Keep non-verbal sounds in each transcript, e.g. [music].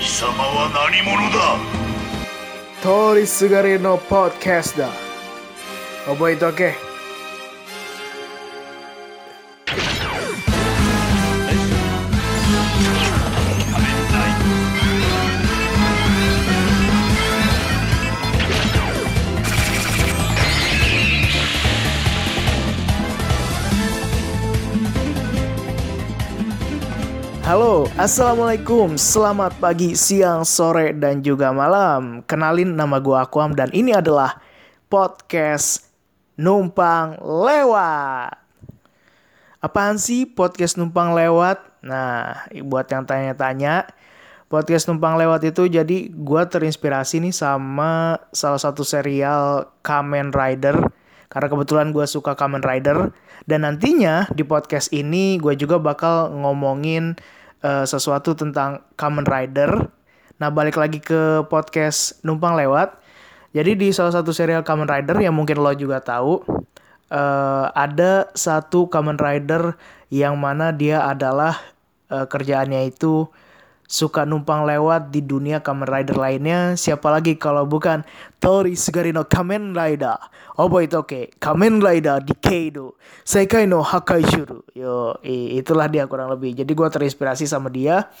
貴様は何者だ？通りすがりのポッドキャストだ。覚えとけ。Halo, Assalamualaikum. Selamat pagi, siang, sore, dan juga malam. Kenalin nama gue Aquam dan ini adalah Podcast Numpang Lewat. Apaan sih podcast Numpang Lewat? Nah, buat yang tanya-tanya Podcast Numpang Lewat itu jadi gue terinspirasi nih sama salah satu serial Kamen Rider. Karena kebetulan gue suka Kamen Rider dan nantinya di podcast ini gue juga bakal ngomongin uh, sesuatu tentang Kamen Rider. Nah, balik lagi ke podcast Numpang Lewat. Jadi di salah satu serial Kamen Rider yang mungkin lo juga tahu, uh, ada satu Kamen Rider yang mana dia adalah uh, kerjaannya itu suka numpang lewat di dunia Kamen Rider lainnya. Siapa lagi kalau bukan Tori Sugarino Kamen Rider. Oh boy oke. Kamen Rider Decado. Seikai no Hakai Shuru. Yo, itulah dia kurang lebih. Jadi gue terinspirasi sama dia.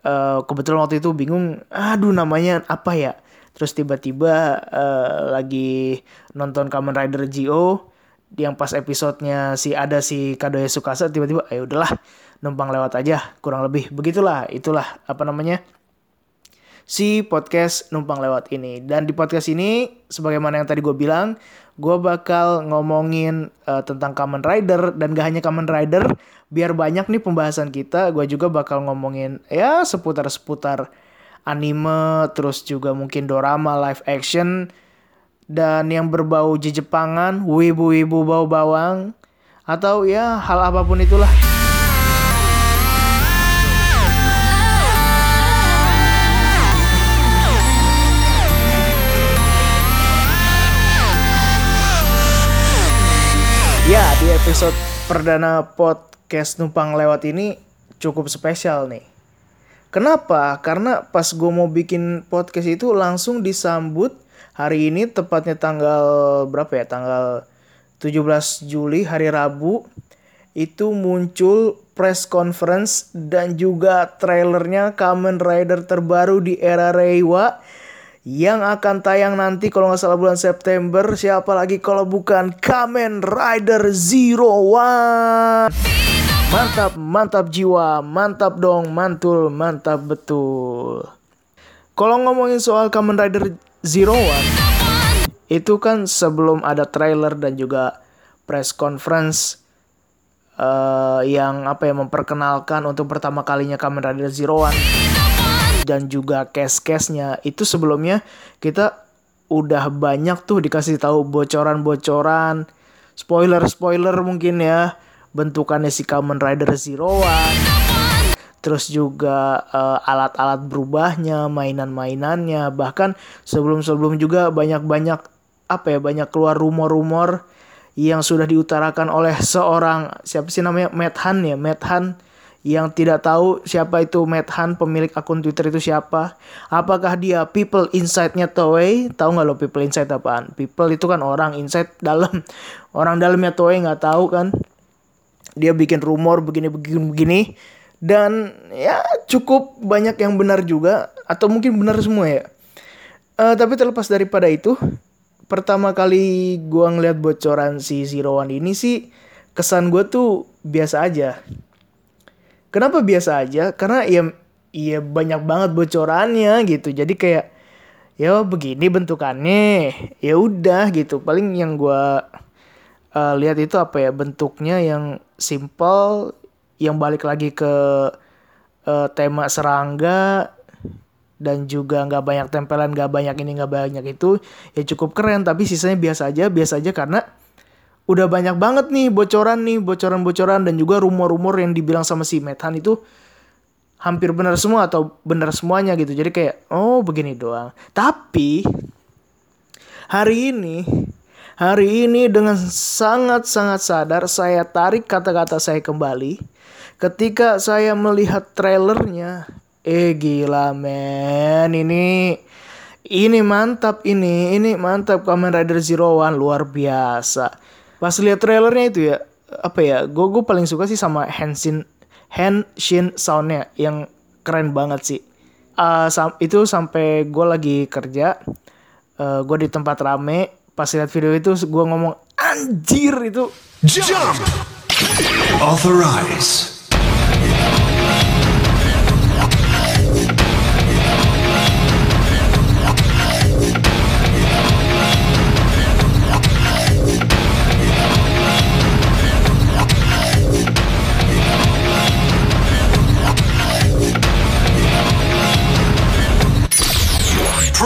Uh, kebetulan waktu itu bingung, aduh namanya apa ya? Terus tiba-tiba uh, lagi nonton Kamen Rider Gio yang pas episodenya si ada si Kadoya Sukasa tiba-tiba ayo udahlah numpang lewat aja kurang lebih. Begitulah itulah apa namanya si podcast numpang lewat ini. Dan di podcast ini sebagaimana yang tadi gue bilang gue bakal ngomongin uh, tentang Kamen Rider. Dan gak hanya Kamen Rider biar banyak nih pembahasan kita gue juga bakal ngomongin ya seputar seputar anime terus juga mungkin dorama live action dan yang berbau jejepangan, wibu-wibu bau bawang, atau ya hal apa pun itulah. Episode perdana podcast Numpang Lewat ini cukup spesial nih. Kenapa? Karena pas gue mau bikin podcast itu langsung disambut hari ini tepatnya tanggal berapa ya? Tanggal 17 Juli hari Rabu itu muncul press conference dan juga trailernya Kamen Rider terbaru di era Reiwa yang akan tayang nanti kalau nggak salah bulan September siapa lagi kalau bukan Kamen Rider Zero One? Mantap mantap jiwa mantap dong mantul mantap betul. Kalau ngomongin soal Kamen Rider Zero One itu kan sebelum ada trailer dan juga press conference uh, yang apa ya memperkenalkan untuk pertama kalinya Kamen Rider Zero One dan juga case-case-nya itu sebelumnya kita udah banyak tuh dikasih tahu bocoran-bocoran. Spoiler-spoiler mungkin ya. Bentukannya si Kamen Rider Zero One terus juga uh, alat-alat berubahnya, mainan-mainannya, bahkan sebelum-sebelum juga banyak-banyak apa ya, banyak keluar rumor-rumor yang sudah diutarakan oleh seorang siapa sih namanya? Matt Han ya, Matt Han yang tidak tahu siapa itu Matt Han pemilik akun Twitter itu siapa. Apakah dia people inside-nya Toei? Tahu nggak lo people inside apaan? People itu kan orang inside dalam. [laughs] Orang dalamnya Toei nggak tahu kan. Dia bikin rumor begini-begini begini dan ya cukup banyak yang benar juga atau mungkin benar semua ya uh, tapi terlepas daripada itu pertama kali gue ngeliat bocoran si Zero One ini sih kesan gue tuh biasa aja kenapa biasa aja? Karena ya ya banyak banget bocorannya gitu. Jadi kayak ya begini bentukannya ya udah gitu. Paling yang gue uh, lihat itu apa ya bentuknya yang simple yang balik lagi ke uh, tema serangga dan juga nggak banyak tempelan nggak banyak ini nggak banyak itu ya cukup keren. Tapi sisanya biasa aja biasa aja karena udah banyak banget nih bocoran nih bocoran-bocoran dan juga rumor-rumor yang dibilang sama si Methan itu hampir benar semua atau benar semuanya gitu. Jadi kayak oh begini doang. Tapi hari ini hari ini dengan sangat-sangat sadar saya tarik kata-kata saya kembali ketika saya melihat trailernya. Eh gila men, ini ini mantap ini, ini mantap Kamen Rider Zero One luar biasa. Pas lihat trailernya itu ya, apa ya, gue gue paling suka sih sama Henshin Henshin soundnya yang keren banget sih. Uh, sam itu sampai gue lagi kerja, uh, gue di tempat rame, pas lihat video itu gue ngomong anjir itu. Jump! Authorize.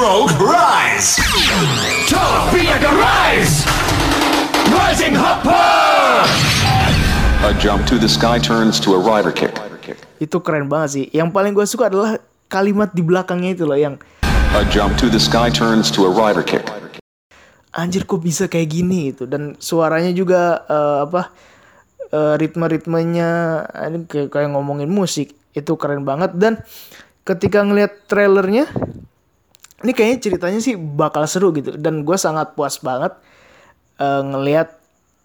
Rogue Rise! Torpedo Rise! Rising Hopper! A jump to the sky turns to a rider kick. Itu keren banget sih. Yang paling gue suka adalah kalimat di belakangnya itu loh yang A jump to the sky turns to a rider kick. anjir kok bisa kayak gini itu dan suaranya juga uh, apa uh, ritme-ritmenya ini kayak, kayak ngomongin musik itu keren banget dan ketika ngelihat trailernya ini kayaknya ceritanya sih bakal seru gitu. Dan gue sangat puas banget uh, ngelihat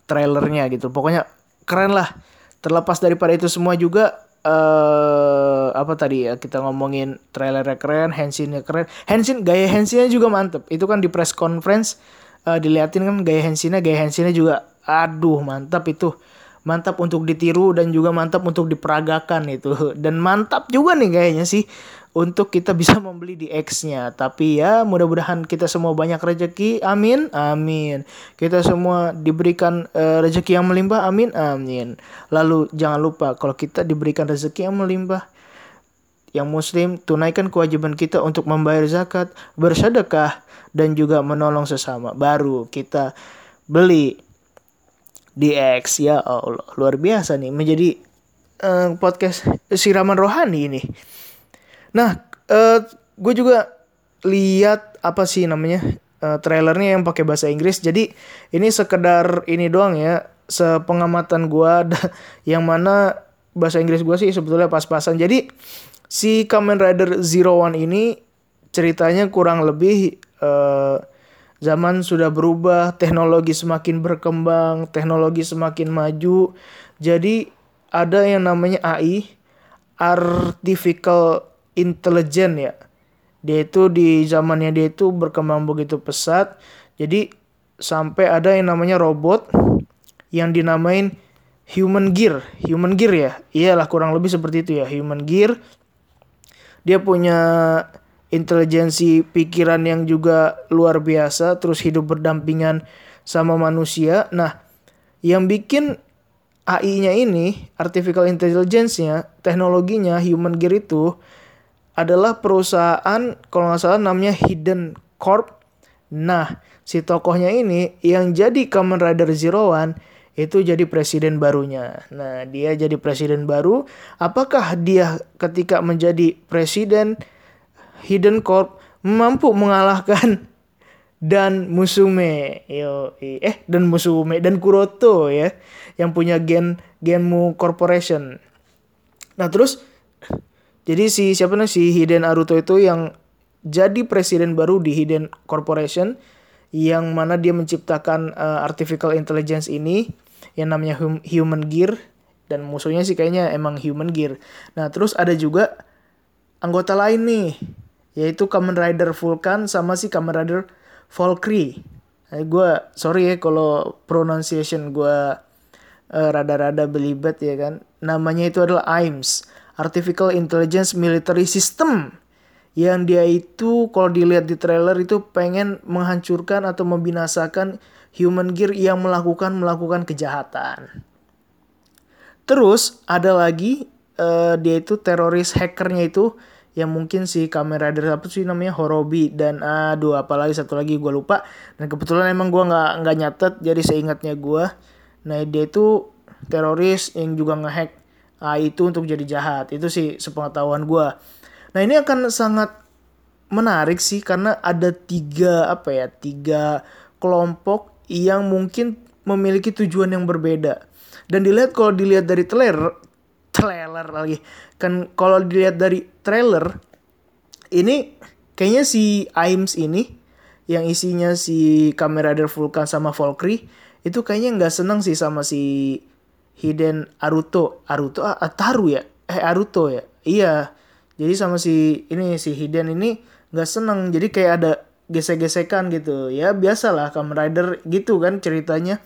trailernya gitu. Pokoknya keren lah. Terlepas daripada itu semua juga uh, apa tadi ya kita ngomongin trailernya keren, Henshinnya keren, Henshin gaya Henshinnya juga mantep. Itu kan di press conference uh, diliatin kan gaya Henshinnya, gaya Henshinnya juga, aduh mantap itu, mantap untuk ditiru dan juga mantap untuk diperagakan itu. Dan mantap juga nih kayaknya sih untuk kita bisa [laughs] membeli di X-nya. Tapi ya mudah-mudahan kita semua banyak rezeki. Amin. Amin. Kita semua diberikan uh, rezeki yang melimpah. Amin. Amin. Lalu jangan lupa kalau kita diberikan rezeki yang melimpah yang muslim tunaikan kewajiban kita untuk membayar zakat, bersedekah dan juga menolong sesama. Baru kita beli di X ya Allah luar biasa nih menjadi uh, podcast siraman rohani ini. Nah, uh, gue juga lihat apa sih namanya uh, trailernya yang pakai bahasa Inggris. Jadi ini sekedar ini doang ya, sepengamatan gue [laughs] yang mana bahasa Inggris gue sih sebetulnya pas-pasan. Jadi si Kamen Rider Zero One ini ceritanya kurang lebih uh, zaman sudah berubah, teknologi semakin berkembang, teknologi semakin maju. Jadi ada yang namanya AI, artificial intelijen ya. Dia itu di zamannya dia itu berkembang begitu pesat. Jadi sampai ada yang namanya robot yang dinamain human gear. Human gear ya. Iyalah kurang lebih seperti itu ya, human gear. Dia punya intelijensi pikiran yang juga luar biasa terus hidup berdampingan sama manusia. Nah, yang bikin AI-nya ini, artificial intelligence-nya, teknologinya human gear itu adalah perusahaan kalau nggak salah namanya Hidden Corp. Nah, si tokohnya ini yang jadi Kamen Rider Zero One itu jadi presiden barunya. Nah, dia jadi presiden baru. Apakah dia ketika menjadi presiden Hidden Corp mampu mengalahkan [laughs] dan Musume yo eh dan Musume dan Kuroto ya yang punya gen Genmu Corporation. Nah, terus jadi si siapa nih si Hiden Aruto itu yang jadi presiden baru di Hiden Corporation yang mana dia menciptakan uh, artificial intelligence ini yang namanya hum Human Gear dan musuhnya sih kayaknya emang Human Gear. Nah, terus ada juga anggota lain nih yaitu Kamen Rider Vulcan sama si Kamen Rider Valkyrie. Nah, gue sorry ya kalau pronunciation gue uh, rada-rada belibet ya kan. Namanya itu adalah AIMS Artificial Intelligence Military System. Yang dia itu kalau dilihat di trailer itu pengen menghancurkan atau membinasakan human gear yang melakukan melakukan kejahatan. Terus ada lagi uh, dia itu teroris hackernya itu yang mungkin si kamera Rider apa sih namanya Horobi dan aduh apalagi satu lagi gue lupa. Dan kebetulan emang gue nggak nggak nyatet jadi seingatnya gue nah dia itu teroris yang juga ngehack ah, itu untuk jadi jahat. Itu sih sepengetahuan gue nah ini akan sangat menarik sih karena ada tiga apa ya tiga kelompok yang mungkin memiliki tujuan yang berbeda. Dan dilihat kalau dilihat dari trailer trailer lagi. Kan kalau dilihat dari trailer ini kayaknya si Aims ini yang isinya si Kamen Rider Vulcan sama Valkyrie itu kayaknya nggak seneng sih sama si Hiden Aruto. Aruto ah, Ataru ya? Eh Aruto ya? Iya. Jadi sama si ini si Hiden ini nggak seneng. Jadi kayak ada gesek-gesekan gitu. Ya biasalah Kamen Rider gitu kan ceritanya.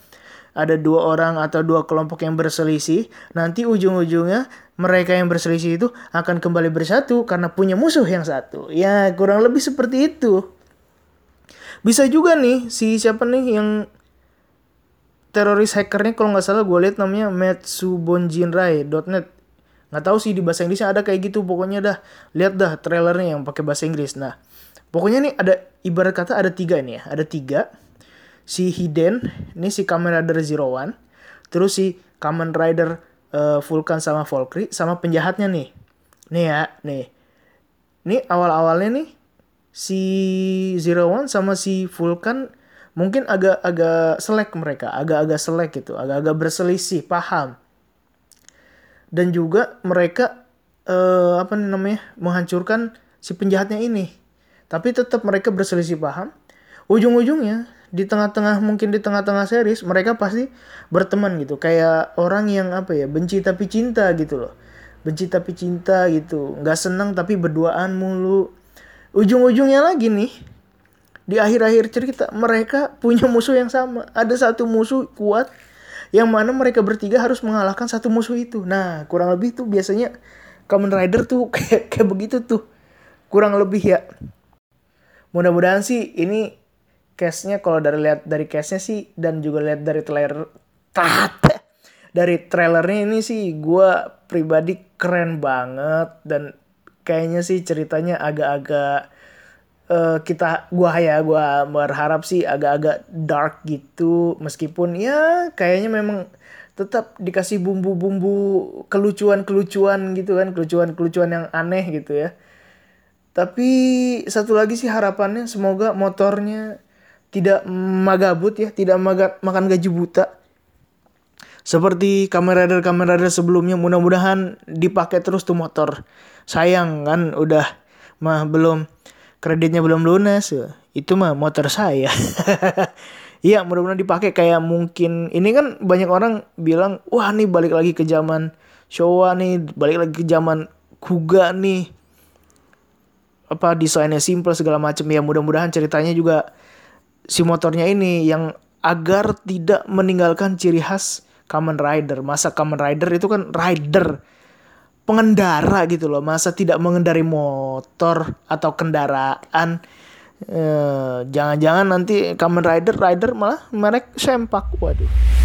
Ada dua orang atau dua kelompok yang berselisih. Nanti ujung-ujungnya mereka yang berselisih itu akan kembali bersatu karena punya musuh yang satu. Ya kurang lebih seperti itu. Bisa juga nih si siapa nih yang teroris hackernya kalau nggak salah gue lihat namanya metsubonjinrai.net nggak tahu sih di bahasa Inggrisnya ada kayak gitu pokoknya dah. Lihat dah trailernya yang pakai bahasa Inggris. Nah pokoknya nih ada ibarat kata ada tiga ini ya ada tiga. Si Hiden ini si Kamen Rider Zero One. Terus si Kamen Rider uh, Vulcan sama Valkyrie sama penjahatnya nih. Nih ya nih. Nih awal-awalnya nih si Zero One sama si Vulcan mungkin agak-agak selek mereka, agak-agak selek gitu, agak-agak berselisih paham. Dan juga mereka eh, apa namanya menghancurkan si penjahatnya ini. Tapi tetap mereka berselisih paham. Ujung-ujungnya di tengah-tengah mungkin di tengah-tengah series mereka pasti berteman gitu kayak orang yang apa ya benci tapi cinta gitu loh benci tapi cinta gitu nggak seneng tapi berduaan mulu ujung-ujungnya lagi nih di akhir-akhir cerita mereka punya musuh yang sama. Ada satu musuh kuat yang mana mereka bertiga harus mengalahkan satu musuh itu. Nah, kurang lebih tuh biasanya Kamen Rider tuh [laughs] kayak kayak begitu tuh. Kurang lebih ya. Mudah-mudahan sih ini case-nya kalau dari lihat dari case-nya sih dan juga lihat dari trailer dari trailernya ini sih gue pribadi keren banget dan kayaknya sih ceritanya agak-agak uh, kita gua ya gua berharap sih agak-agak dark gitu. Meskipun ya kayaknya memang tetap dikasih bumbu-bumbu kelucuan-kelucuan gitu kan kelucuan-kelucuan yang aneh gitu ya. Tapi satu lagi sih harapannya semoga motornya tidak magabut ya tidak maga, makan gaji buta. Seperti kamera rider kamera rider sebelumnya mudah-mudahan dipakai terus tuh motor. Sayang kan udah mah belum kreditnya belum lunas. Itu mah motor saya. [laughs] Iya mudah-mudahan dipakai. Kayak mungkin ini kan banyak orang bilang wah nih balik lagi ke zaman Showa nih balik lagi ke zaman Kuga nih. Apa desainnya simple segala macam ya mudah-mudahan ceritanya juga si motornya ini yang agar tidak meninggalkan ciri khas Kamen Rider. Masa Kamen Rider itu kan rider pengendara gitu loh masa tidak mengendari motor atau kendaraan. Eh, jangan-jangan nanti Kamen Rider Rider malah merek sempak. Waduh